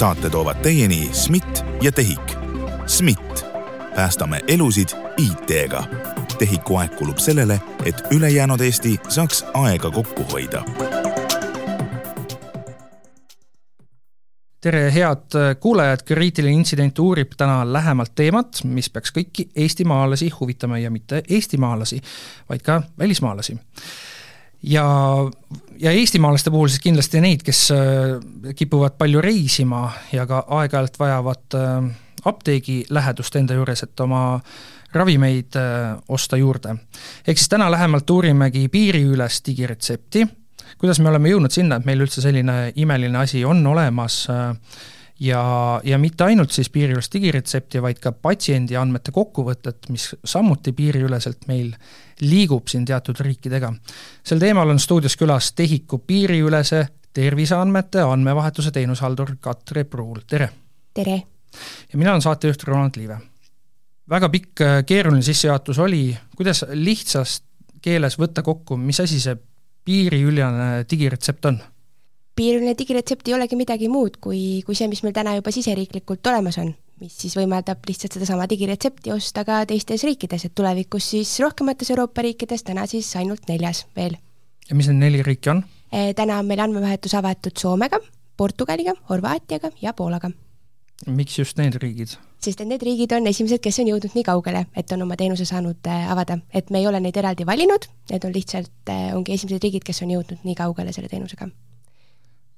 saate toovad teieni SMIT ja TEHIK. SMIT, päästame elusid IT-ga. TEHIK-u aeg kulub sellele, et ülejäänud Eesti saaks aega kokku hoida tere, head kuulajad, kriitiline intsident uurib täna lähemalt teemat, mis peaks kõiki eestimaalasi huvitama ja mitte eestimaalasi, vaid ka välismaalasi. Ja, ja eestimaalaste puhul siis kindlasti neid, kes äh, kipuvad palju reisima ja ka aeg-ajalt vajavad äh, apteegi lähedust enda juures, et oma ravimeid äh, osta juurde. ehk siis täna lähemalt uurimegi piiriülest digiretsepti kuidas me oleme jõudnud sinna, et meil üldse selline imeline asi on olemas äh, ja, ja mitte ainult siis piiriülest digiretsepti, vaid ka patsiendi andmete kokkuvõtet, mis samuti piiriüleselt meil liigub siin teatud riikidega. sel teemal on stuudios külas TEHIK-u piiriülese terviseandmete andmevahetuse teenushaldur Katre Pruul, tere! tere! ja mina olen saatejuht Roland Liive. väga pikk äh, keeruline sissejuhatus oli, kuidas lihtsas keeles võtta kokku, mis asi see piiriülene digiretsept on? Piiriline digiretsept ei olegi midagi muud kui, kui see, mis meil täna juba siseriiklikult olemas on, mis siis võimaldab lihtsalt sedasama digiretsepti osta ka teistes riikides, et tulevikus siis rohkemates Euroopa riikides, täna siis ainult neljas veel. ja mis need neli riiki on? Eh, täna on meil andmevahetus avatud Soomega, Portugaliga, Horvaatiaga ja Poolaga. miks just need riigid? sest et need riigid on esimesed, kes on jõudnud nii kaugele, et on oma teenuse saanud äh, avada, et me ei ole neid eraldi valinud, need on lihtsalt, äh, ongi esimesed riigid, kes on jõudnud nii kaugele selle teenusega.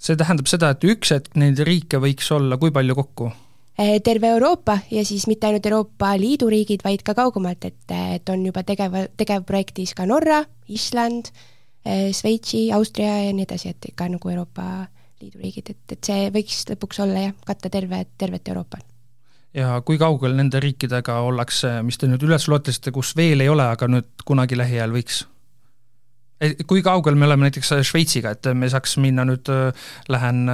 See tähendab seda, et üks hetk neid riike võiks olla kui palju kokku? Äh, terve Euroopa ja siis mitte ainult Euroopa Liidu riigid, vaid ka kaugemalt, et, et on juba tegeva, tegevprojektis ka Norra, Island, Šveitsi, Austria ja nii edasi, et ka nagu Euroopa Liidu riigid, et, et see võiks lõpuks olla jah, katta terve, tervet Euroopat ja kui kaugel nende riikidega ollakse, mis te nüüd üles loetlesite, kus veel ei ole, aga nüüd kunagi lähiajal võiks? Kui kaugel me oleme näiteks Šveitsiga, et me saaks minna nüüd, lähen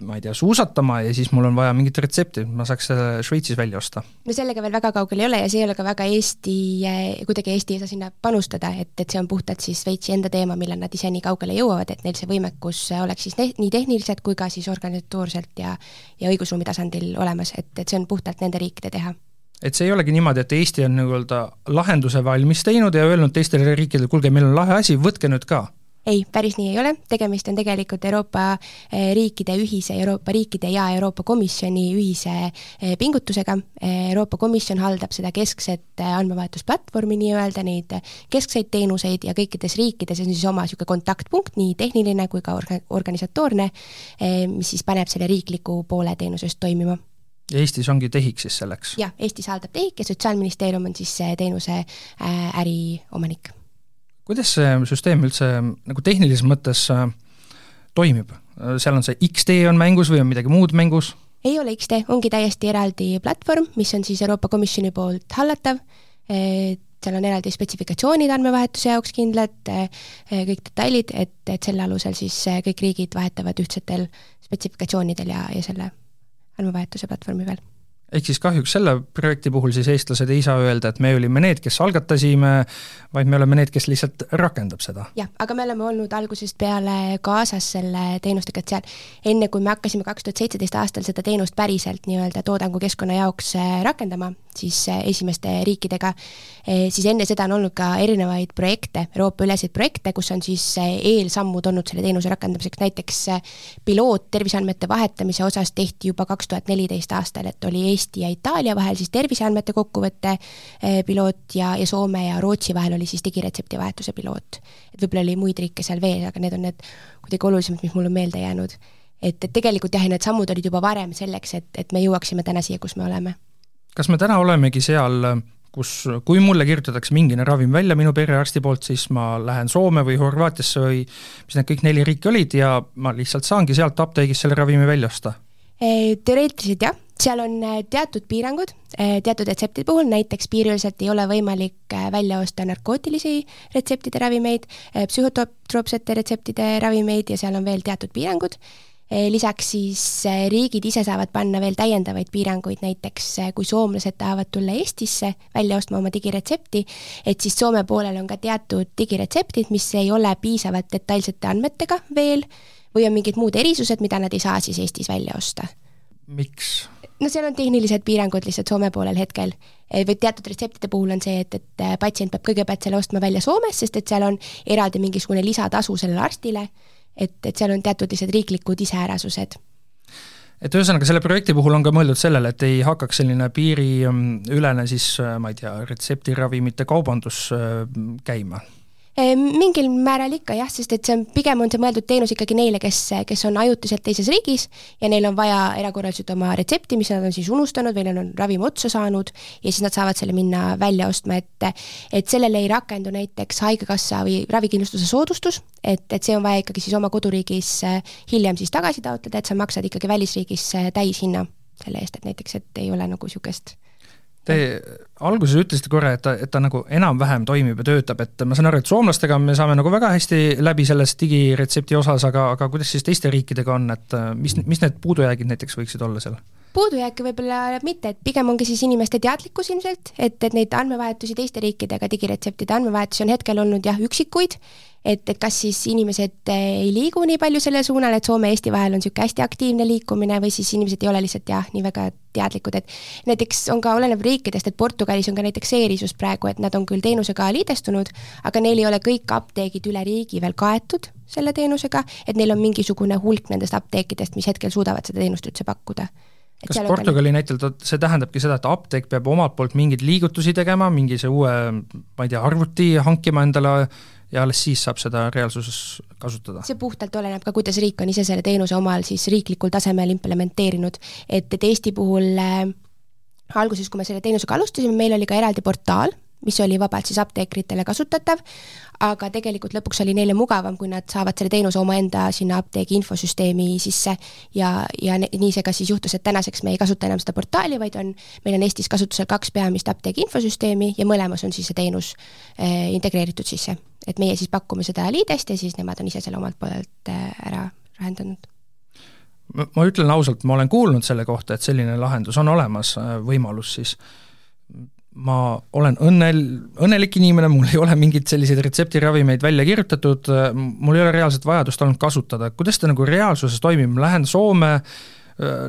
ma ei tea, suusatama ja siis mul on vaja mingit retsepti, ma saaks selle Šveitsis välja osta? no sellega veel väga kaugel ei ole ja see ei ole ka väga Eesti, kuidagi Eesti ei saa sinna panustada, et, et see on puhtalt siis Šveitsi enda teema, millal nad ise nii kaugele jõuavad, et neil see võimekus oleks siis ne-, nii tehniliselt kui ka siis organisatoorselt ja ja õigusruumi tasandil olemas, et, et see on puhtalt nende riikide teha et see ei olegi niimoodi, et Eesti on nii-öelda lahenduse valmis teinud ja öelnud teistele riikidele, kuulge, meil on lahe asi, võtke nüüd ka. Ei, päris nii ei ole, tegemist on tegelikult Euroopa eh, riikide ühise, Euroopa riikide ja Euroopa Komisjoni ühise eh, pingutusega. Eh, Euroopa Komisjon haldab seda keskset andmevahetusplatvormi nii-öelda, neid keskseid teenuseid ja kõikides riikides on siis oma niisugune kontaktpunkt, nii tehniline kui ka orga-, organisatoorne, mis siis paneb selle riikliku poole teenusest toimima Eestis ongi TEHIK siis selleks? jah, Eestis haldab TEHIK ja Sotsiaalministeerium on siis teenuse äh, äriomanik. kuidas see süsteem üldse nagu tehnilises mõttes äh, toimib? seal on see X-tee on mängus või on midagi muud mängus? ei ole X-tee, ongi täiesti eraldi platvorm, mis on siis Euroopa Komisjoni poolt hallatav, seal on eraldi spetsifikatsioonid andmevahetuse jaoks kindlad, kõik detailid, et, et selle alusel siis kõik riigid vahetavad ühtsetel spetsifikatsioonidel ja, ja selle andmevahetuse platvormi peal ehk siis kahjuks selle projekti puhul siis eestlased ei saa öelda, et me olime need, kes algatasime, vaid me oleme need, kes lihtsalt rakendab seda. jah, aga me oleme olnud algusest peale kaasas selle teenustega, et seal enne, kui me hakkasime kaks tuhat seitseteist aastal seda teenust päriselt nii-öelda toodangukeskkonna jaoks äh, rakendama, siis äh, esimeste riikidega, äh, siis enne seda on olnud ka erinevaid projekte, Euroopa-üleseid projekte, kus on siis eelsammud olnud selle teenuse rakendamiseks, näiteks piloot terviseandmete vahetamise osas tehti juba kaks tuhat neliteist aastal, et oli Eesti ja Itaalia vahel siis terviseandmete kokkuvõtte eh, piloot ja, ja Soome ja Rootsi vahel oli siis digiretsepti vahetuse piloot. et võib-olla oli muid riike seal veel, aga need on need kuidagi olulisemad, mis mul on meelde jäänud. et, et tegelikult jah, need sammud olid juba varem selleks, et, et me jõuaksime täna siia, kus me oleme. Kas me täna olemegi seal, kus, kui mulle kirjutatakse mingine ravim välja minu perearsti poolt, siis ma lähen Soome või Horvaatiasse või mis need kõik neli riiki olid ja ma lihtsalt saangi sealt apteegist selle ravimi välja osta? Eh, teoreetiliselt jah seal on äh, teatud piirangud, äh, teatud retseptide puhul, näiteks piiriüleselt ei ole võimalik äh, välja osta narkootilisi retseptide ravimeid, psühhotroopsete retseptide ravimeid ja seal on veel teatud piirangud. Lisaks siis riigid ise saavad panna veel täiendavaid piiranguid, näiteks kui soomlased tahavad tulla Eestisse välja ostma oma digiretsepti, et siis Soome poolel on ka teatud digiretseptid, mis ei ole piisavalt detailsete andmetega veel või on mingid muud erisused, mida nad ei saa siis Eestis välja osta miks? no seal on tehnilised piirangud lihtsalt Soome poolel hetkel. või teatud retseptide puhul on see, et, et patsient peab kõigepealt selle ostma välja Soomes, sest et seal on eraldi mingisugune lisatasu sellele arstile, et, et seal on teatud lihtsalt riiklikud iseärasused. Et ühesõnaga, selle projekti puhul on ka mõeldud sellele, et ei hakkaks selline piiriülene siis ma ei tea, retseptiravimite kaubandus käima mingil määral ikka jah, sest et see on, pigem on see mõeldud teenus ikkagi neile, kes, kes on ajutiselt teises riigis ja neil on vaja erakorraliselt oma retsepti, mis nad on siis unustanud või neil on ravim otsa saanud ja siis nad saavad selle minna välja ostma, et et sellele ei rakendu näiteks Haigekassa või ravikindlustuse soodustus, et, et see on vaja ikkagi siis oma koduriigis hiljem siis tagasi taotleda, et sa maksad ikkagi välisriigis täishinna selle eest, et näiteks, et ei ole nagu niisugust Te alguses ütlesite korra, et ta, et ta nagu enam-vähem toimib ja töötab, et ma saan aru, et soomlastega me saame nagu väga hästi läbi selles digiretsepti osas, aga, aga kuidas siis teiste riikidega on, et mis, mis need puudujäägid näiteks võiksid olla seal? Puudujääke võib-olla mitte, et pigem ongi siis inimeste teadlikkus ilmselt, et, et neid andmevahetusi teiste riikidega, digiretseptide andmevahetusi on hetkel olnud jah, üksikuid, et, et kas siis inimesed eh, ei liigu nii palju selle suunal, et Soome ja Eesti vahel on niisugune hästi aktiivne liikumine või siis inimesed ei ole lihtsalt jah, nii väga teadlikud, et näiteks on ka, oleneb riikidest, et Portugalis on ka näiteks see erisus praegu, et nad on küll teenusega liidestunud, aga neil ei ole kõik apteegid üle riigi veel kaetud selle teenusega, et neil on mingisugune hulk nendest apteekidest, mis hetkel suudavad seda teenust üldse pakkuda kas Portugali näitel see tähendabki seda, et apteek peab omalt poolt mingeid liigutusi tegema, mingi see uue, ma ei tea, arvuti hankima endale ja alles siis saab seda reaalsuses kasutada? see puhtalt oleneb ka, kuidas riik on ise selle teenuse omal siis riiklikul tasemel implementeerinud, et, et Eesti puhul äh, alguses, kui me selle teenusega alustasime, meil oli ka eraldi portaal, mis oli vabalt siis apteekritele kasutatav, aga tegelikult lõpuks oli neile mugavam, kui nad saavad selle teenuse omaenda sinna apteegi infosüsteemi sisse. Ja, ja nii see ka siis juhtus, et tänaseks me ei kasuta enam seda portaali, vaid on, meil on Eestis kasutusel kaks peamist apteegi infosüsteemi ja mõlemas on siis see teenus äh, integreeritud sisse. et meie siis pakume seda liidest ja siis nemad on ise selle omalt poolt äh, ära lahendanud. Ma ütlen ausalt, ma olen kuulnud selle kohta, et selline lahendus on olemas, äh, võimalus siis ma olen õnnel, õnnelik inimene, mul ei ole mingeid selliseid retseptiravimeid välja kirjutatud, mul ei ole reaalset vajadust olnud kasutada, kuidas ta nagu reaalsuses toimib, ma lähen Soome,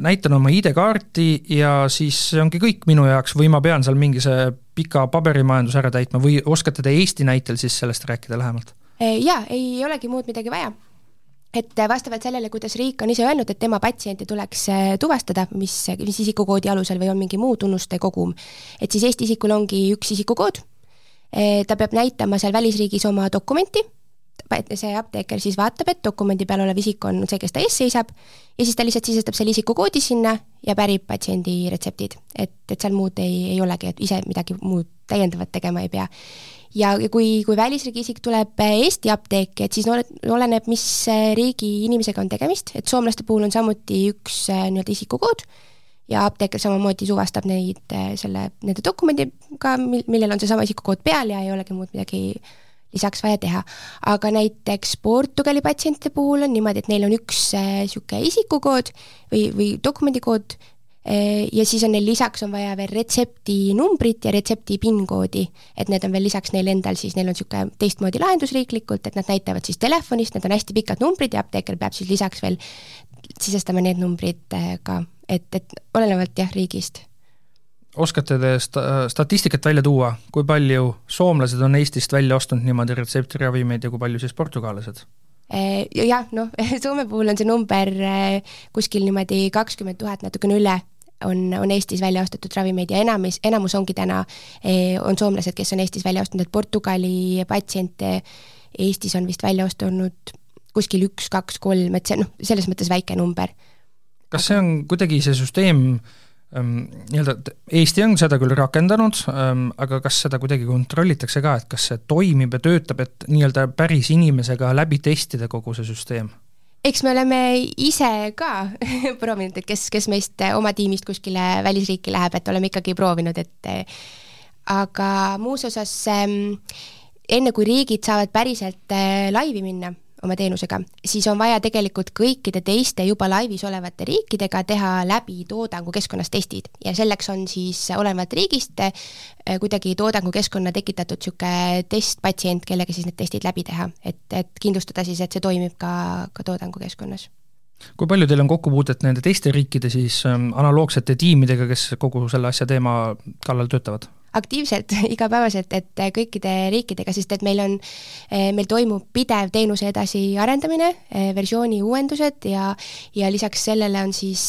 näitan oma ID-kaarti ja siis see ongi kõik minu jaoks või ma pean seal mingi see pika paberimajanduse ära täitma või oskate te Eesti näitel siis sellest rääkida lähemalt? Jaa, ei olegi muud midagi vaja et vastavalt sellele, kuidas riik on ise öelnud, et tema patsienti tuleks äh, tuvastada, mis, mis isikukoodi alusel või on mingi muu tunnuste kogum, et siis Eesti isikul ongi üks isikukood, äh, ta peab näitama seal välisriigis oma dokumenti, see apteeker siis vaatab, et dokumendi peal olev isik on see, kes ta ees seisab, ja siis ta lihtsalt sisestab selle isikukoodi sinna ja pärib patsiendi retseptid. et, et seal muud ei, ei olegi, et ise midagi muud täiendavat tegema ei pea ja, ja kui, kui välisriigi isik tuleb äh, Eesti apteeki, et siis oleneb, mis äh, riigi inimesega on tegemist, et soomlaste puhul on samuti üks äh, nii-öelda isikukood ja apteeker samamoodi suvastab neid selle, nende dokumendiga, mil, millel on seesama isikukood peal ja ei olegi muud midagi lisaks vaja teha. aga näiteks Portugali patsientide puhul on niimoodi, et neil on üks niisugune isikukood või, või dokumendikood, Äh, ja siis on neil lisaks on vaja veel retseptinumbrit ja retsepti PIN-koodi, et need on veel lisaks neil endal siis, neil on niisugune teistmoodi lahendus riiklikult, et nad näitavad siis telefonist, need on hästi pikad numbrid ja apteeker peab siis lisaks veel sisestama need numbrid äh, ka, et, et olenevalt jah, riigist. Oskate te sta-, statistikat välja tuua, kui palju soomlased on Eestist välja ostnud niimoodi retseptiravimeid ja kui palju siis portugallased? Äh, jah, noh, Soome puhul on see number kuskil niimoodi kakskümmend tuhat, natukene üle on, on Eestis välja ostetud ravimeid ja enamus, enamus ongi täna, eh, on soomlased, kes on Eestis välja ostnud, et Portugali patsiente Eestis on vist välja ostunud kuskil üks, kaks, kolm, et see noh, selles mõttes väike number. kas see on kuidagi see süsteem ähm, nii-öelda, Eesti on seda küll rakendanud aga kas seda kuidagi kontrollitakse ka, et kas see toimib ja töötab, et nii-öelda päris inimesega läbi testida kogu see süsteem? eks me oleme ise ka proovinud, et kes, kes meist oma tiimist kuskile välisriiki läheb, et oleme ikkagi proovinud, et aga muus osas enne, kui riigid saavad päriselt äh, laivi minna, oma teenusega, siis on vaja tegelikult kõikide teiste juba laivis olevate riikidega teha läbi toodangukeskkonnas testid ja selleks on siis olenevalt riigist eh, kuidagi toodangukeskkonna tekitatud niisugune testpatsient, kellega siis need testid läbi teha, et, et kindlustada siis, et see toimib ka, ka toodangukeskkonnas. Kui palju teil on kokkupuudet nende teiste riikide siis ähm, analoogsete tiimidega, kes kogu selle asja teema kallal töötavad? Aktiivselt, igapäevaselt, et äh, kõikide riikidega, sest et meil on, äh, meil toimub pidev teenuse edasiarendamine, äh, versiooni uuendused ja ja lisaks sellele on siis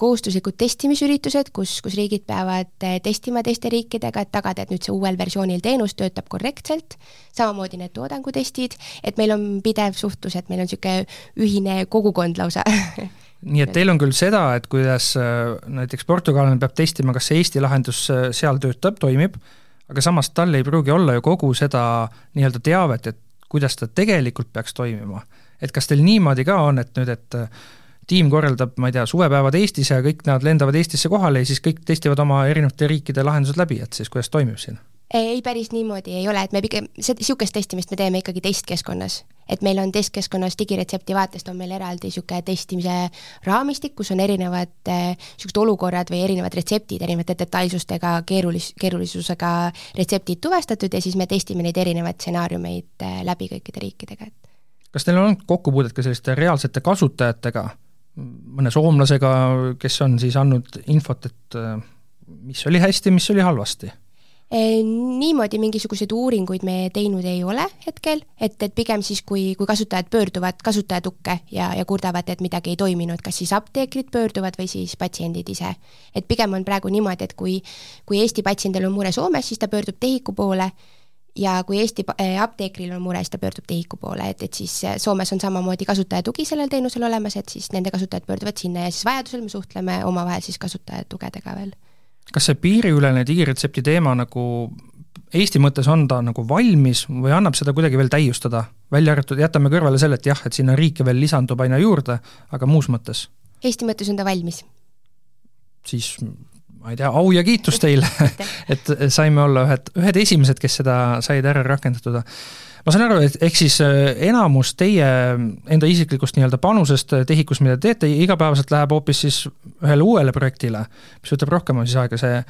kohustuslikud testimisüritused, kus, kus riigid peavad testima teiste riikidega, et tagada, et nüüd see uuel versioonil teenus töötab korrektselt, samamoodi need toodangutestid, et meil on pidev suhtlus, et meil on niisugune ühine kogukond lausa nii et teil on küll seda, et kuidas äh, näiteks portugallane peab testima, kas see Eesti lahendus äh, seal töötab, toimib, aga samas tal ei pruugi olla ju kogu seda nii-öelda teavet, et kuidas ta tegelikult peaks toimima. et kas teil niimoodi ka on, et nüüd, et äh, tiim korraldab, ma ei tea, suvepäevad Eestis ja kõik nad lendavad Eestisse kohale ja siis kõik testivad oma erinevate riikide lahendused läbi, et siis kuidas toimib siin? Ei, päris niimoodi ei ole, et me pigem, niisugust testimist me teeme ikkagi testkeskkonnas. et meil on testkeskkonnas digiretsepti vaatest on meil eraldi niisugune testimise raamistik, kus on erinevad niisugused äh, olukorrad või erinevad retseptid erinevate detailsustega, keerulis-, keerulisusega retseptid tuvastatud ja siis me testime neid erinevaid stsenaariumeid äh, läbi kõikide riikidega, et kas teil on kokkupuudet ka selliste reaalsete kasutajatega, mõne soomlasega, kes on siis andnud infot, et äh, mis oli hästi, mis oli halvasti? Niimoodi mingisuguseid uuringuid me teinud ei ole hetkel, et, et pigem siis, kui, kui kasutajad pöörduvad kasutajatukke ja, ja kurdavad, et midagi ei toiminud, kas siis apteekrid pöörduvad või siis patsiendid ise. et pigem on praegu niimoodi, et kui, kui Eesti patsiendil on mure Soomes, siis ta pöördub TEHIK-u poole ja kui Eesti äh, apteekril on mure, siis ta pöördub TEHIK-u poole, et, et siis äh, Soomes on samamoodi kasutajatugi sellel teenusel olemas, et siis nende kasutajad pöörduvad sinna ja siis vajadusel me suhtleme omavahel siis kasutajatugedega veel kas see piiriülene digiretsepti teema nagu Eesti mõttes on ta nagu valmis või annab seda kuidagi veel täiustada, välja arvatud, jätame kõrvale selle, et jah, et sinna riike veel lisandub aina juurde, aga muus mõttes? Eesti mõttes on ta valmis. siis ma ei tea, au ja kiitus teile et saime olla ühed, ühed esimesed, kes seda said ära rakendatud ma saan aru, et ehk siis äh, enamus teie enda isiklikust nii-öelda panusest äh, TEHIK-us, mida te teete, igapäevaselt läheb hoopis siis ühele uuele projektile, mis võtab rohkem siis aega, see,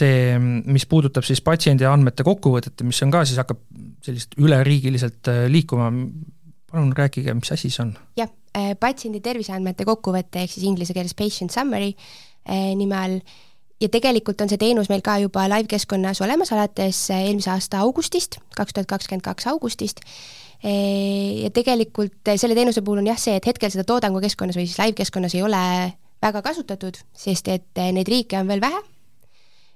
see, mis puudutab siis patsiendi andmete kokkuvõtet, mis on ka siis, hakkab sellist üleriigiliselt äh, liikuma, palun rääkige, mis asi see on? jah, patsiendi terviseandmete kokkuvõte, ehk siis inglise keeles patient summary nime all ja tegelikult on see teenus meil ka juba live-keskkonnas olemas alates äh, eelmise aasta augustist, kaks tuhat kakskümmend kaks augustist, ja tegelikult äh, selle teenuse puhul on jah see, et hetkel seda toodangukeskkonnas või siis live-keskkonnas ei ole väga kasutatud, sest et äh, neid riike on veel vähe.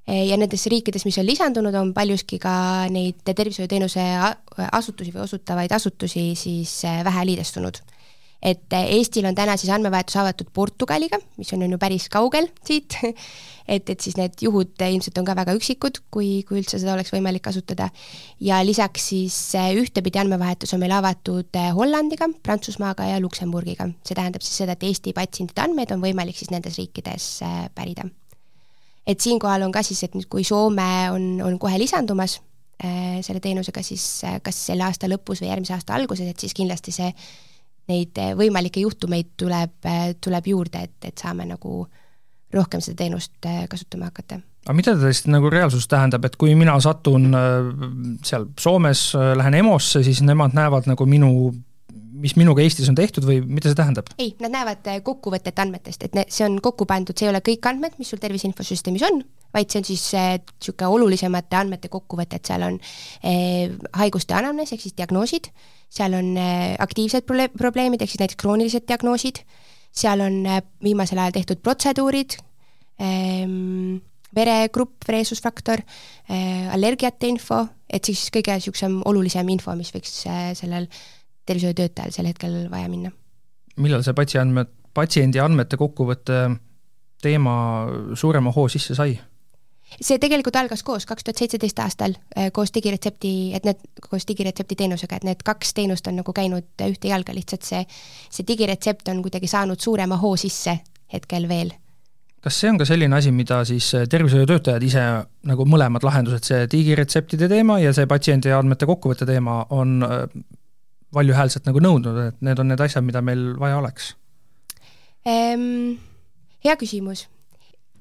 Ja nendes riikides, mis on lisandunud, on paljuski ka neid tervishoiuteenuse asutusi või osutavaid asutusi siis vähe liidestunud et Eestil on täna siis andmevahetus avatud Portugaliga, mis on, on ju päris kaugel siit et, et siis need juhud ilmselt on ka väga üksikud, kui, kui üldse seda oleks võimalik kasutada. ja lisaks siis ühtepidi andmevahetus on meil avatud Hollandiga, Prantsusmaaga ja Luksemburgiga. see tähendab siis seda, et Eesti patsientide andmeid on võimalik siis nendes riikides pärida. et siinkohal on ka siis, et nüüd, kui Soome on, on kohe lisandumas äh, selle teenusega, siis kas selle aasta lõpus või järgmise aasta alguses, et siis kindlasti see neid eh, võimalikke juhtumeid tuleb, eh, tuleb juurde, et, et saame nagu rohkem seda teenust eh, kasutama hakata. aga mida ta siis nagu reaalsus tähendab, et kui mina satun seal Soomes, lähen EMO-sse, siis nemad näevad nagu minu mis minuga Eestis on tehtud või mida see tähendab? ei, nad näevad kokkuvõtet andmetest, et ne, see on kokku pandud, see ei ole kõik andmed, mis sul tervise infosüsteemis on, vaid see on siis niisugune olulisemate andmete kokkuvõte, et seal on eh, haiguste anamnees ehk siis diagnoosid, seal on eh, aktiivsed prole-, probleemid ehk siis näiteks kroonilised diagnoosid, seal on eh, viimasel ajal tehtud protseduurid eh,, veregrupp, veresusfaktor eh,, allergiate info, et siis kõige niisugusem olulisem info, mis võiks eh, sellel tervishoiutöötajal sel hetkel vaja minna. millal see patsiandmed, patsiendi andmete kokkuvõte teema suurema hoo sisse sai? see tegelikult algas koos, kaks tuhat seitseteist aastal äh, koos digiretsepti, et need, koos digiretsepti teenusega, et need kaks teenust on nagu käinud ühte jalga, lihtsalt see, see digiretsept on kuidagi saanud suurema hoo sisse hetkel veel. kas see on ka selline asi, mida siis äh, tervishoiutöötajad ise nagu mõlemad lahendused, see digiretseptide teema ja see patsiendi andmete kokkuvõtte teema on äh, valjuhäälselt nagu nõudnud, et need on need asjad, mida meil vaja oleks ehm,? Hea küsimus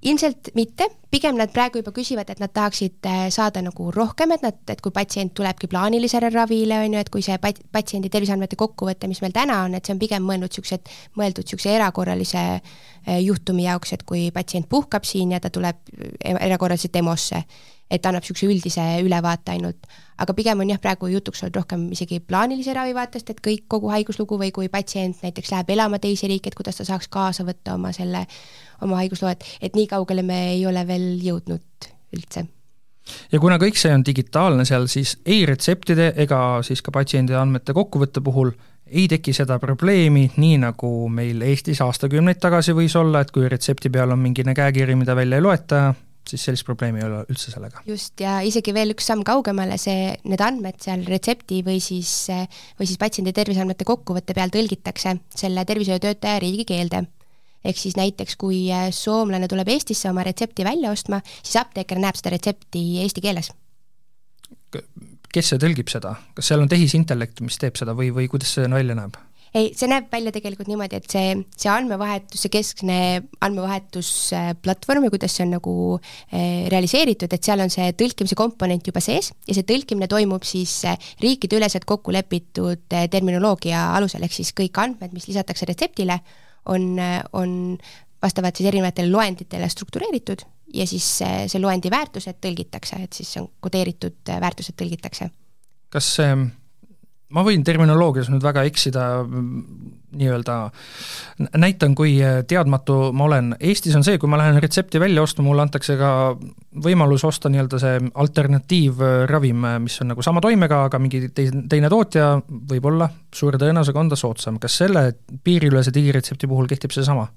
ilmselt mitte, pigem nad praegu juba küsivad, et nad tahaksid äh, saada nagu rohkem, et nad, et kui patsient tulebki plaanilisele ravile, on ju, et kui see pat-, patsiendi terviseandmete kokkuvõte, mis meil täna on, et see on pigem mõeldud niisugused, mõeldud niisuguse erakorralise äh, juhtumi jaoks, et kui patsient puhkab siin ja ta tuleb äh, erakorraliselt EMO-sse, et annab niisuguse üldise ülevaate ainult. aga pigem on jah, praegu jutuks olnud rohkem isegi plaanilise ravi vaatest, et kõik, kogu haiguslugu või kui patsient näiteks läheb elama teise riiki, et kuidas ta saaks kaasa võtta oma selle oma haigusloo, et, et nii kaugele me ei ole veel jõudnud üldse ja kuna kõik see on digitaalne seal, siis ei retseptide ega siis ka patsiendi andmete kokkuvõtte puhul ei teki seda probleemi, nii nagu meil Eestis aastakümneid tagasi võis olla, et kui retsepti peal on mingine käekiri, mida välja ei loeta, siis sellist probleemi ei ole üldse sellega. just, ja isegi veel üks samm kaugemale, see, need andmed seal retsepti või siis, või siis patsiendi terviseandmete kokkuvõtte peal tõlgitakse selle tervishoiutöötaja riigikeelde ehk siis näiteks, kui äh, soomlane tuleb Eestisse oma retsepti välja ostma, siis apteeker näeb seda retsepti eesti keeles. kes see tõlgib seda, kas seal on tehisintellekt, mis teeb seda või, või kuidas see välja näeb? Ei, see näeb välja tegelikult niimoodi, et see, see andmevahetus, see keskne andmevahetusplatvorm ja kuidas see on nagu eh, realiseeritud, et seal on see tõlkimise komponent juba sees ja see tõlkimine toimub siis eh, riikideüleselt kokku lepitud eh, terminoloogia alusel, ehk siis kõik andmed, mis lisatakse retseptile, on, on vastavalt siis erinevatele loenditele struktureeritud ja siis see, see loendi väärtused tõlgitakse, et siis on kodeeritud väärtused tõlgitakse. kas see, ma võin terminoloogias nüüd väga eksida, nii-öelda näitan, kui teadmatu ma olen, Eestis on see, kui ma lähen retsepti välja ostma, mulle antakse ka võimalus osta nii-öelda see alternatiivravim, mis on nagu sama toimega, aga mingi teine, teine tootja, võib-olla suure tõenäosusega on ta soodsam, kas selle piiriülese digiretsepti puhul kehtib seesama?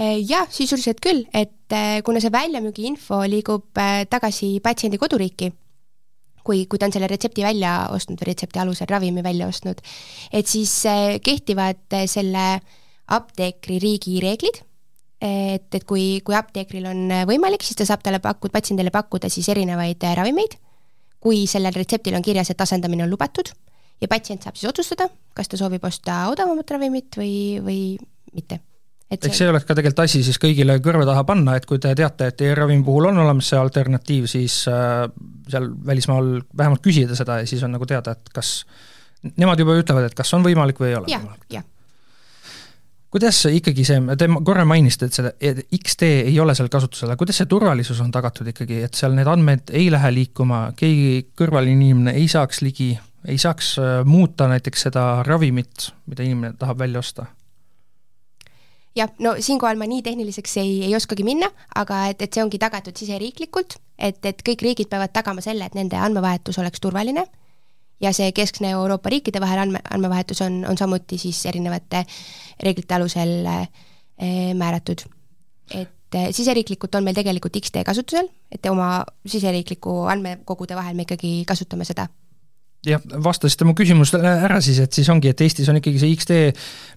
jah, sisuliselt küll, et kuna see väljamüügi info liigub tagasi patsiendi koduriiki, kui, kui ta on selle retsepti välja ostnud või retsepti alusel ravimi välja ostnud, et siis eh, kehtivad eh, selle apteekri riigi reeglid, et, et kui, kui apteekril on võimalik, siis ta saab talle pakkuda, patsiendile pakkuda siis erinevaid ravimeid, kui sellel retseptil on kirjas, et asendamine on lubatud ja patsient saab siis otsustada, kas ta soovib osta odavamat ravimit või, või mitte. Et eks see oleks ka tegelikult asi siis kõigile kõrva taha panna, et kui te teate, et e-ravimi puhul on olemas see alternatiiv, siis äh, seal välismaal vähemalt küsida seda ja siis on nagu teada, et kas nemad juba ütlevad, et kas on võimalik või ei ole ja, võimalik. kuidas ikkagi see, te korra mainisite, et see X-tee ei ole seal kasutusel, aga kuidas see turvalisus on tagatud ikkagi, et seal need andmed ei lähe liikuma, keegi kõrvaline inimene ei saaks ligi, ei saaks äh, muuta näiteks seda ravimit, mida inimene tahab välja osta? Jah, no siinkohal ma nii tehniliseks ei, ei oskagi minna, aga et, et see ongi tagatud siseriiklikult, et, et kõik riigid peavad tagama selle, et nende andmevahetus oleks turvaline ja see keskne Euroopa riikide vahel andme, andmevahetus on, on samuti siis erinevate reeglite alusel eh, määratud. et eh, siseriiklikult on meil tegelikult X-tee kasutusel, et oma siseriikliku andmekogude vahel me ikkagi kasutame seda jah, vastasite mu küsimusele ära siis, et siis ongi, et Eestis on ikkagi see X-tee,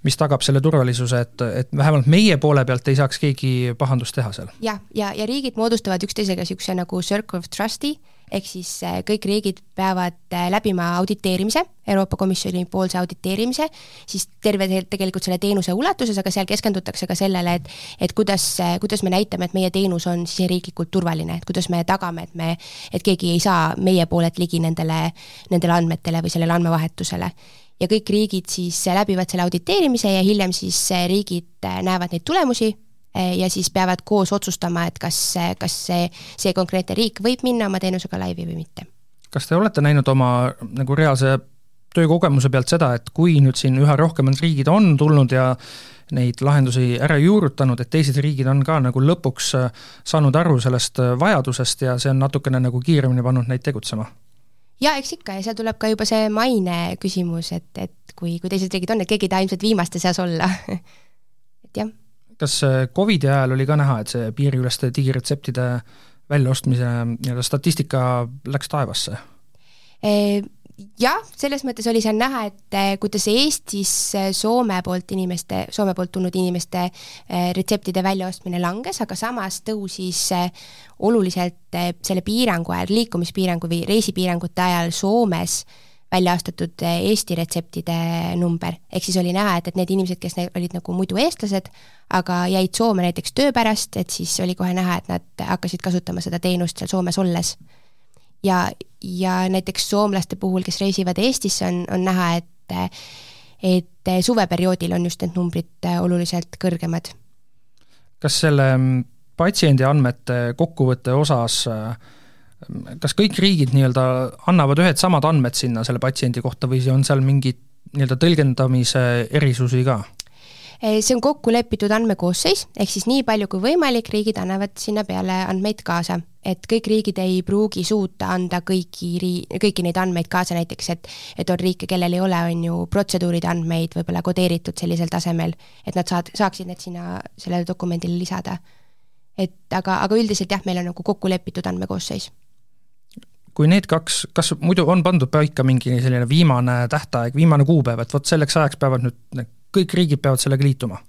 mis tagab selle turvalisuse, et, et vähemalt meie poole pealt ei saaks keegi pahandust teha seal. jah, ja, ja, ja riigid moodustavad üksteisega niisuguse nagu circle of trust'i ehk siis äh, kõik riigid peavad äh, läbima auditeerimise, Euroopa Komisjoni poolse auditeerimise, siis terve tegelikult selle teenuse ulatuses, aga seal keskendutakse ka sellele, et et kuidas, äh, kuidas me näitame, et meie teenus on siseriiklikult turvaline, et kuidas me tagame, et me, et keegi ei saa meie poolelt ligi nendele, nendele andmetele või sellele andmevahetusele. Ja kõik riigid siis läbivad selle auditeerimise ja hiljem siis riigid näevad neid tulemusi ja siis peavad koos otsustama, et kas, kas see, see konkreetne riik võib minna oma teenusega laivi või mitte. kas te olete näinud oma nagu reaalse töökogemuse pealt seda, et kui nüüd siin üha rohkemad riigid on tulnud ja neid lahendusi ära juurutanud, et teised riigid on ka nagu lõpuks äh, saanud aru sellest äh, vajadusest ja see on natukene nagu kiiremini pannud neid tegutsema? jaa, eks ikka ja seal tuleb ka juba see maine küsimus, et, et kui, kui teised riigid on, et keegi ei taha ilmselt viimaste seas olla et jah kas äh, Covidi ajal oli ka näha, et see piiriüleste digiretseptide väljaostmise nii-öelda statistika läks taevasse? jah, selles mõttes oli seal näha, et äh, kuidas Eestis äh, Soome poolt inimeste, Soome poolt tulnud inimeste retseptide väljaostmine langes, aga samas tõusis oluliselt selle piirangu ajal, liikumispiirangu või reisipiirangute ajal Soomes välja astutud Eesti retseptide number, ehk siis oli näha, et, et need inimesed, kes olid nagu muidu eestlased, aga jäid Soome näiteks töö pärast, et siis oli kohe näha, et nad hakkasid kasutama seda teenust seal Soomes olles. ja, ja näiteks soomlaste puhul, kes reisivad Eestisse, on, on näha, et et suveperioodil on just need numbrid oluliselt kõrgemad. kas selle mm, patsiendi andmete kokkuvõtte osas äh, kas kõik riigid nii-öelda annavad ühed samad andmed sinna selle patsiendi kohta või on seal mingeid nii-öelda tõlgendamise erisusi ka? see on kokku lepitud andmekoosseis, ehk siis nii palju kui võimalik, riigid annavad sinna peale andmeid kaasa. et kõik riigid ei pruugi suuta anda kõiki rii-, kõiki neid andmeid kaasa, näiteks et et on riike, kellel ei ole, on ju, protseduuride andmeid võib-olla kodeeritud sellisel tasemel, et nad saad, saaksid need sinna sellele dokumendile lisada. et aga, aga üldiselt jah, meil on nagu kokku lepitud andmekoosseis kui need kaks, kas muidu on pandud paika mingi selline viimane tähtaeg, viimane kuupäev, et vot selleks ajaks peavad nüüd, kõik riigid peavad sellega liituma?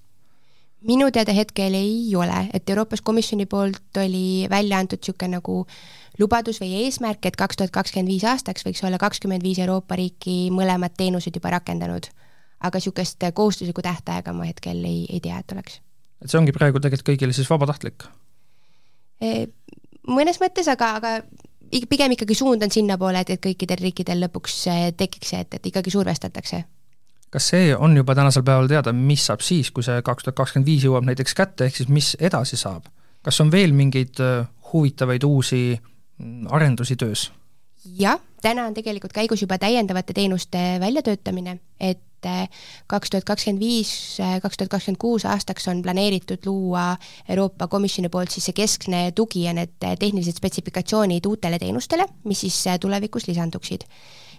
minu teada hetkel ei ole, et Euroopas Komisjoni poolt oli välja antud niisugune nagu lubadus või eesmärk, et kaks tuhat kakskümmend viis aastaks võiks olla kakskümmend viis Euroopa riiki mõlemad teenused juba rakendanud. aga niisugust kohustuslikku tähtaega ma hetkel ei, ei tea, et oleks. et see ongi praegu tegelikult kõigile siis vabatahtlik? Mõnes mõttes, aga, aga pigem ikkagi suund on sinnapoole, et, et kõikidel riikidel lõpuks tekiks see, et, et ikkagi survestatakse. kas see on juba tänasel päeval teada, mis saab siis, kui see kaks tuhat kakskümmend viis jõuab näiteks kätte, ehk siis mis edasi saab? kas on veel mingeid äh, huvitavaid uusi mm, arendusi töös? jah, täna on tegelikult käigus juba täiendavate teenuste väljatöötamine, et kaks tuhat kakskümmend viis, kaks tuhat kakskümmend kuus aastaks on planeeritud luua Euroopa Komisjoni poolt siis see keskne tugi ja need tehnilised spetsifikatsioonid uutele teenustele, mis siis tulevikus lisanduksid.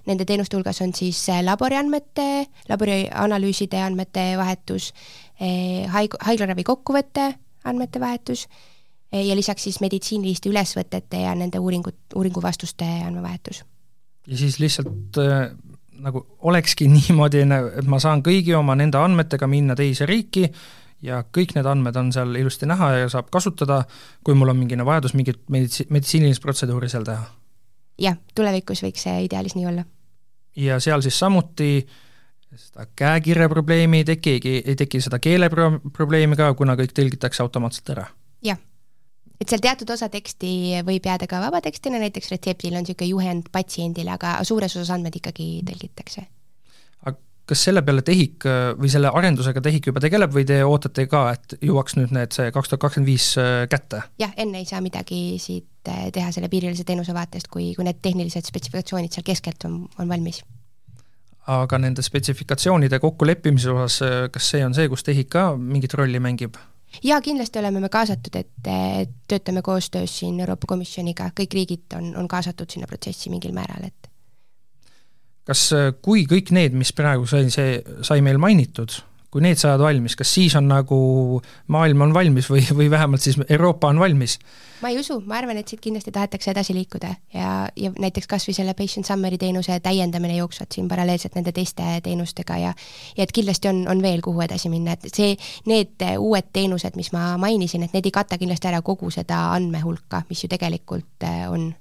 Nende teenuste hulgas on siis laboriandmete, laborianalüüside andmete vahetus, haig-, haiglaravi kokkuvõtte andmete vahetus ja lisaks siis meditsiiniliste ülesvõtete ja nende uuringut, uuringuvastuste andmevahetus. ja siis lihtsalt nagu olekski niimoodi, et ma saan kõigi oma nende andmetega minna teise riiki ja kõik need andmed on seal ilusti näha ja saab kasutada, kui mul on mingine vajadus mingit meditsi-, meditsiinilist protseduuri seal teha. jah, tulevikus võiks see ideaalis nii olla. ja seal siis samuti seda käekirja probleemi ei teki, ei teki seda keeleprobleemi ka, kuna kõik tõlgitakse automaatselt ära? jah et seal teatud osa teksti võib jääda ka vabatekstina, näiteks retseptil on niisugune juhend patsiendile, aga suures osas andmed ikkagi tõlgitakse. aga kas selle peale TEHIK või selle arendusega TEHIK juba tegeleb või te ootate ka, et jõuaks nüüd need, see kaks tuhat kakskümmend viis äh, kätte? jah, enne ei saa midagi siit äh, teha selle piirilise teenuse vaatest, kui, kui need tehnilised spetsifikatsioonid seal keskelt on, on valmis aga nende spetsifikatsioonide kokkuleppimise osas, äh, kas see on see, kus TEHIK ka mingit rolli mängib? Jaa, kindlasti oleme me kaasatud, et töötame koostöös siin Euroopa Komisjoniga, kõik riigid on, on kaasatud sinna protsessi mingil määral, et kas, kui kõik need, mis praegu sai, see, sai meil mainitud, kui need saavad valmis, kas siis on nagu maailm on valmis või, või vähemalt siis Euroopa on valmis? ma ei usu, ma arvan, et siit kindlasti tahetakse edasi liikuda ja, ja näiteks kas või selle patient summary teenuse täiendamine jooksvalt siin paralleelselt nende teiste teenustega ja ja et kindlasti on, on veel, kuhu edasi minna, et see, need uued teenused, mis ma mainisin, et need ei kata kindlasti ära kogu seda andmehulka, mis ju tegelikult eh, on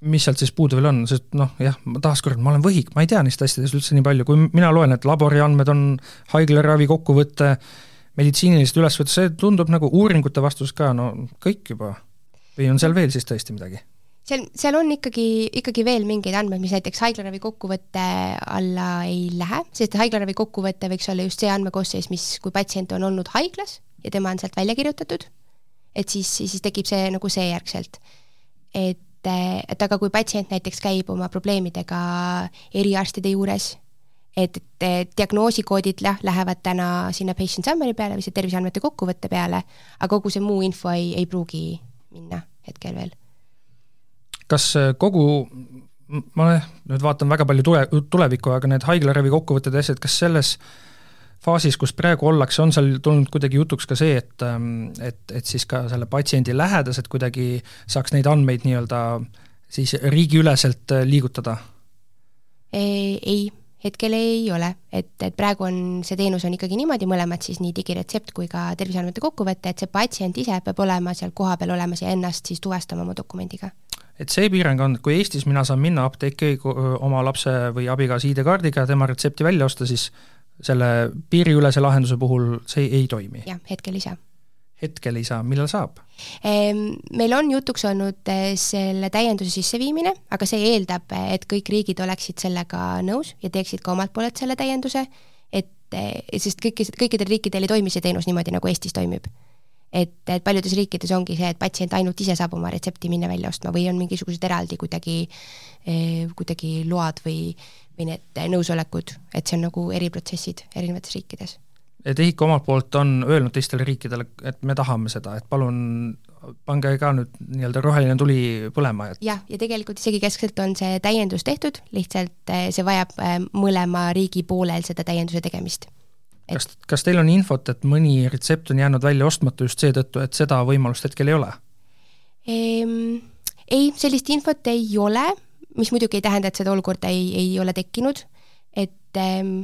mis sealt siis puudu veel on, sest noh, jah, taaskord, ma olen võhik, ma ei tea neist asjadest üldse nii palju, kui mina loen, et laboriandmed on haiglaravi kokkuvõte, meditsiinilised ülesvõtted, see tundub nagu uuringute vastus ka, no kõik juba. või on seal veel siis tõesti midagi? seal, seal on ikkagi, ikkagi veel mingeid andmeid, mis näiteks haiglaravi kokkuvõtte alla ei lähe, sest haiglaravi kokkuvõte võiks olla just see andmekoosseis, mis, kui patsient on olnud haiglas ja tema on sealt välja kirjutatud, et siis, siis tekib see nagu seejärgselt. et et, et aga kui patsient näiteks käib oma probleemidega eriarstide juures, et, et diagnoosikoodid jah, lähevad täna sinna patient summary peale või see terviseandmete kokkuvõtte peale, aga kogu see muu info ei, ei pruugi minna hetkel veel. kas äh, kogu, ma nüüd vaatan väga palju tule, tulevikku, aga need haiglaravi kokkuvõtted ja asjad, kas selles äh, faasis, kus praegu ollakse, on seal tulnud kuidagi jutuks ka see, et, ähm, et, et siis ka selle patsiendi lähedased kuidagi saaks neid andmeid nii-öelda siis riigiüleselt äh, liigutada? ei, hetkel ei ole, et, et praegu on, see teenus on ikkagi niimoodi, mõlemad siis nii digiretsept kui ka terviseandmete kokkuvõte, et see patsient ise peab olema seal kohapeal olemas ja ennast siis tuvastama oma dokumendiga. et see piirang on, et kui Eestis mina saan minna apteeki oma lapse või abikaasa ID-kaardiga tema retsepti välja osta, siis selle piiriülese lahenduse puhul see ei toimi? jah, hetkel ei saa hetkel ei saa, millal saab? Meil on jutuks olnud eh, selle täienduse sisseviimine, aga see eeldab, et kõik riigid oleksid sellega nõus ja teeksid ka omalt poolelt selle täienduse, et eh, sest kõiki, kõikidel riikidel ei toimi see teenus niimoodi, nagu Eestis toimib. Et, et paljudes riikides ongi see, et patsient ainult ise saab oma retsepti minna välja ostma või on mingisugused eraldi kuidagi, eh, kuidagi load või, või need nõusolekud, et see on nagu eriprotsessid erinevates riikides TEHIK omalt poolt on öelnud teistele riikidele, et me tahame seda, et palun pange ka nüüd nii-öelda roheline tuli põlema, et jah, ja tegelikult isegi keskselt on see täiendus tehtud, lihtsalt eh, see vajab eh, mõlema riigi poolel seda täienduse tegemist. Kas, kas teil on infot, et mõni retsept on jäänud välja ostmata just seetõttu, et seda võimalust hetkel ei ole ehm,? Ei, sellist infot ei ole, mis muidugi ei tähenda, et seda olukorda ei, ei ole tekkinud, et ehm,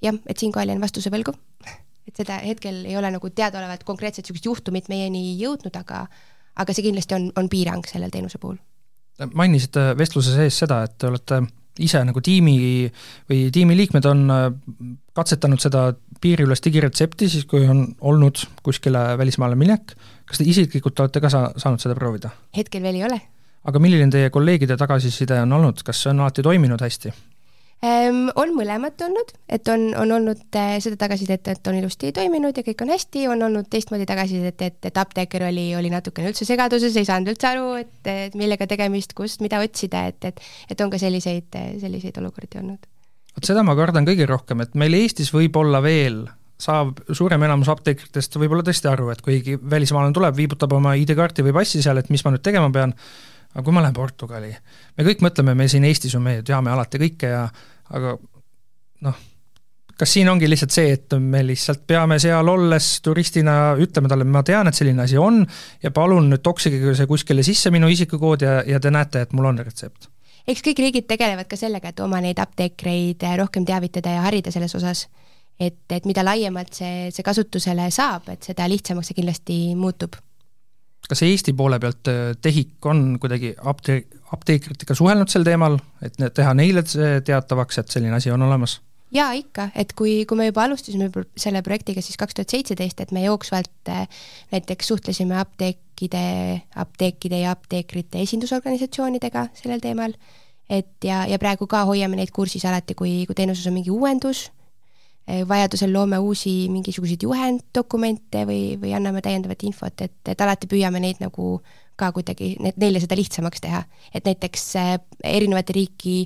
jah, et siinkohal jään vastuse võlgu. et seda hetkel ei ole nagu teadaolevalt konkreetselt niisugust juhtumit meieni jõudnud, aga aga see kindlasti on, on piirang sellel teenuse puhul. mainisite vestluse sees seda, et te olete ise nagu tiimi või tiimiliikmed on äh, katsetanud seda piiriülest digiretsepti siis, kui on olnud kuskile välismaale minek, kas te isiklikult olete ka sa-, saanud seda proovida? hetkel veel ei ole. aga milline teie kolleegide tagasiside on olnud, kas see on alati toiminud hästi? Ehm, on mõlemat olnud, et on, on olnud äh, seda tagasisidet, et on ilusti toiminud ja kõik on hästi, on olnud teistmoodi tagasisidet, et, et apteeker oli, oli natukene üldse segaduses, ei saanud üldse aru, et, et millega tegemist, kust, mida otsida, et, et et on ka selliseid, selliseid olukordi olnud. vot seda ma kardan kõige rohkem, et meil Eestis võib olla veel saab suurem enamus apteekritest võib-olla tõesti aru, et kuigi välismaalane tuleb, viibutab oma ID-kaarti või passi seal, et mis ma nüüd tegema pean, aga kui ma lähen Portugali, me kõik mõtleme, me siin Eestis ju, me teame alati kõike ja aga noh, kas siin ongi lihtsalt see, et me lihtsalt peame seal olles turistina ütlema talle, ma tean, et selline asi on ja palun nüüd toksige see kuskile sisse, minu isikukood ja, ja te näete, et mul on retsept? eks kõik riigid tegelevad ka sellega, et oma neid apteekreid rohkem teavitada ja harida selles osas. et, et mida laiemalt see, see kasutusele saab, et seda lihtsamaks see kindlasti muutub kas Eesti poole pealt äh, TEHIK on kuidagi apte-, apteekritega suhelnud sel teemal, et teha neile teatavaks, et selline asi on olemas? jaa, ikka, et kui, kui me juba alustasime selle projektiga siis kaks tuhat seitseteist, et me jooksvalt äh, näiteks suhtlesime apteekide, apteekide ja apteekrite esindusorganisatsioonidega sellel teemal, et ja, ja praegu ka hoiame neid kursis alati, kui, kui teenuses on mingi uuendus vajadusel loome uusi mingisuguseid juhenddokumente või, või anname täiendavat infot, et, et alati püüame neid nagu ka kuidagi, neile seda lihtsamaks teha. et näiteks eh, erinevate riiki,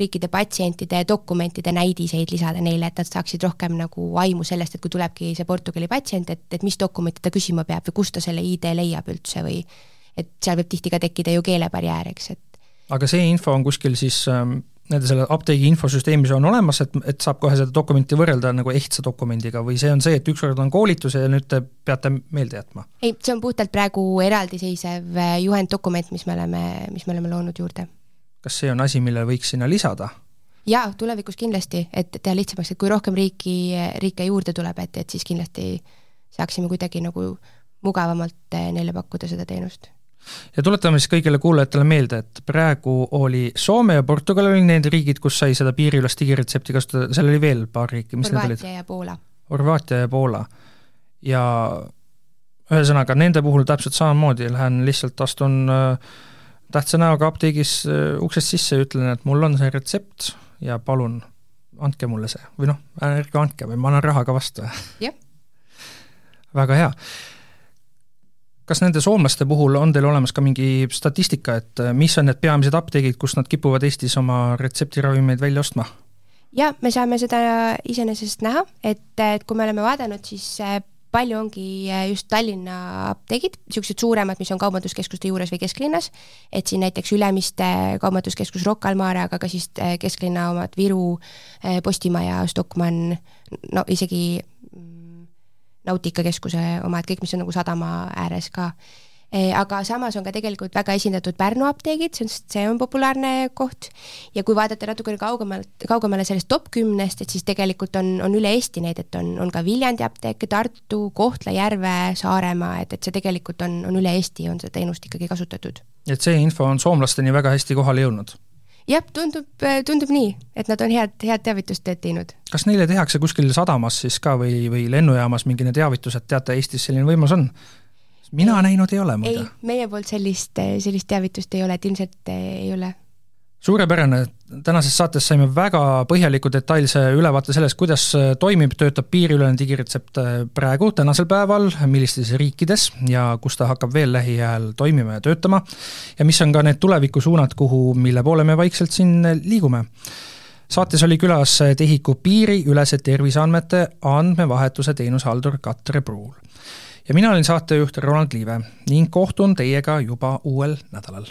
riikide patsientide dokumentide näidiseid lisada neile, et nad saaksid rohkem nagu aimu sellest, et kui tulebki see Portugali patsient, et, et mis dokumenti ta küsima peab või kust ta selle ID leiab üldse või et seal võib tihti ka tekkida ju keelebarjäär, eks, et aga see info on kuskil siis ähm, nende selle apteegi infosüsteemis on olemas, et, et saab kohe seda dokumenti võrrelda nagu ehtsa dokumendiga või see on see, et ükskord on koolitus ja nüüd te peate meelde jätma? ei, see on puhtalt praegu eraldiseisev äh, juhenddokument, mis me oleme, mis me oleme loonud juurde. kas see on asi, mille võiks sinna lisada? jaa, tulevikus kindlasti, et teha lihtsamaks, et kui rohkem riiki, riike juurde tuleb, et, et siis kindlasti saaksime kuidagi nagu mugavamalt äh, neile pakkuda seda teenust ja tuletame siis kõigile kuulajatele meelde, et praegu oli Soome ja Portugal olid need riigid, kus sai seda piiriülest digiretsepti kasutada, seal oli veel paar riiki, mis Horvaatia need olid? ja Poola. Horvaatia ja Poola. ja ühesõnaga, nende puhul täpselt samamoodi, lähen lihtsalt astun äh, tähtsa näoga apteegis äh, uksest sisse ja ütlen, et mul on see retsept ja palun andke mulle see või noh, ärge andke või ma annan raha ka vastu. jah. väga hea kas nende soomlaste puhul on teil olemas ka mingi statistika, et äh, mis on need peamised apteegid, kus nad kipuvad Eestis oma retseptiravimeid välja ostma? jah, me saame seda iseenesest näha, et, et kui me oleme vaadanud, siis äh, palju ongi äh, just Tallinna apteegid, niisugused suuremad, mis on kaubanduskeskuste juures või kesklinnas, et siin näiteks Ülemiste kaubanduskeskus Rocca al Mare, aga ka siis kesklinna omad Viru, Postimaja, Stockmann, no isegi Nautikakeskuse omad, kõik, mis on nagu sadama ääres ka. aga samas on ka tegelikult väga esindatud Pärnu apteegid, on, see on populaarne koht ja kui vaadata natukene kaugemalt, kaugemale sellest top kümnest, et siis tegelikult on, on üle Eesti neid, et on, on ka Viljandi apteek, Tartu, Kohtla-Järve, Saaremaa, et, et see tegelikult on, on üle Eesti, on seda teenust ikkagi kasutatud. et see info on soomlasteni väga hästi kohale jõudnud? Jah, tundub, tundub nii, et nad on head, head teavitustööd teinud. kas neile tehakse kuskil sadamas siis ka või, või lennujaamas mingine teavitus, et teate, Eestis selline võimalus on? mina ei, näinud ei ole muide. ei, meie poolt sellist, sellist teavitust ei ole, et ilmselt ei ole suurepärane, tänases saates saime väga põhjaliku detailse ülevaate sellest, kuidas toimib, töötab piiriülene digiretsept praegu, tänasel päeval, millistes riikides ja kus ta hakkab veel lähiajal toimima ja töötama ja mis on ka need tulevikusuunad, kuhu, mille poole me vaikselt siin liigume. saates oli külas TEHIK-u piiriülese terviseandmete andmevahetuse teenusehaldur Katre Pruul. ja mina olin saatejuht Ronald Liive ning kohtun teiega juba uuel nädalal